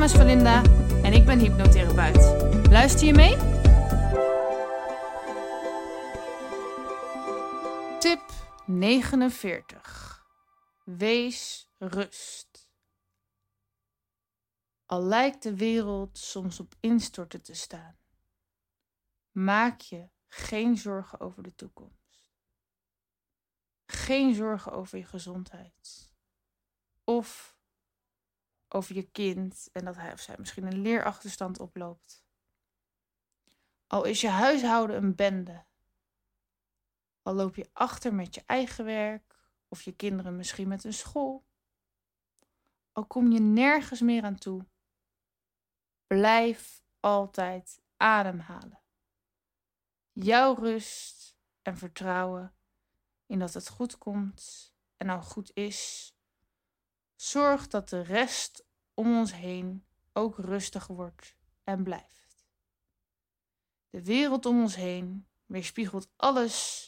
naam is Valinda en ik ben hypnotherapeut. Luister je mee? Tip 49. Wees rust. Al lijkt de wereld soms op instorten te staan, maak je geen zorgen over de toekomst. Geen zorgen over je gezondheid. Of over je kind en dat hij of zij misschien een leerachterstand oploopt. Al is je huishouden een bende. Al loop je achter met je eigen werk of je kinderen misschien met een school. Al kom je nergens meer aan toe. Blijf altijd ademhalen. Jouw rust en vertrouwen in dat het goed komt en al goed is. Zorg dat de rest om ons heen ook rustig wordt en blijft. De wereld om ons heen weerspiegelt alles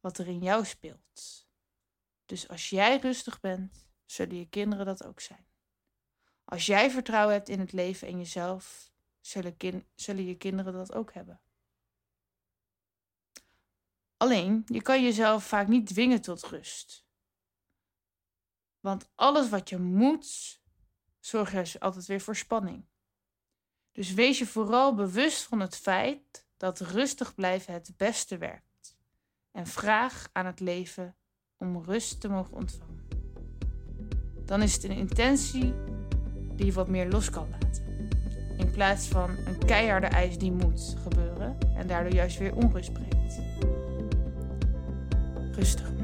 wat er in jou speelt. Dus als jij rustig bent, zullen je kinderen dat ook zijn. Als jij vertrouwen hebt in het leven en jezelf, zullen, je kinderen dat ook hebben. Alleen, je kan jezelf vaak niet dwingen tot rust. Want alles wat je moet, zorgt je altijd weer voor spanning. Dus wees je vooral bewust van het feit dat rustig blijven het beste werkt. En vraag aan het leven om rust te mogen ontvangen. Dan is het een intentie die je wat meer los kan laten. In plaats van een keiharde eis die moet gebeuren en daardoor juist weer onrust brengt. Rustig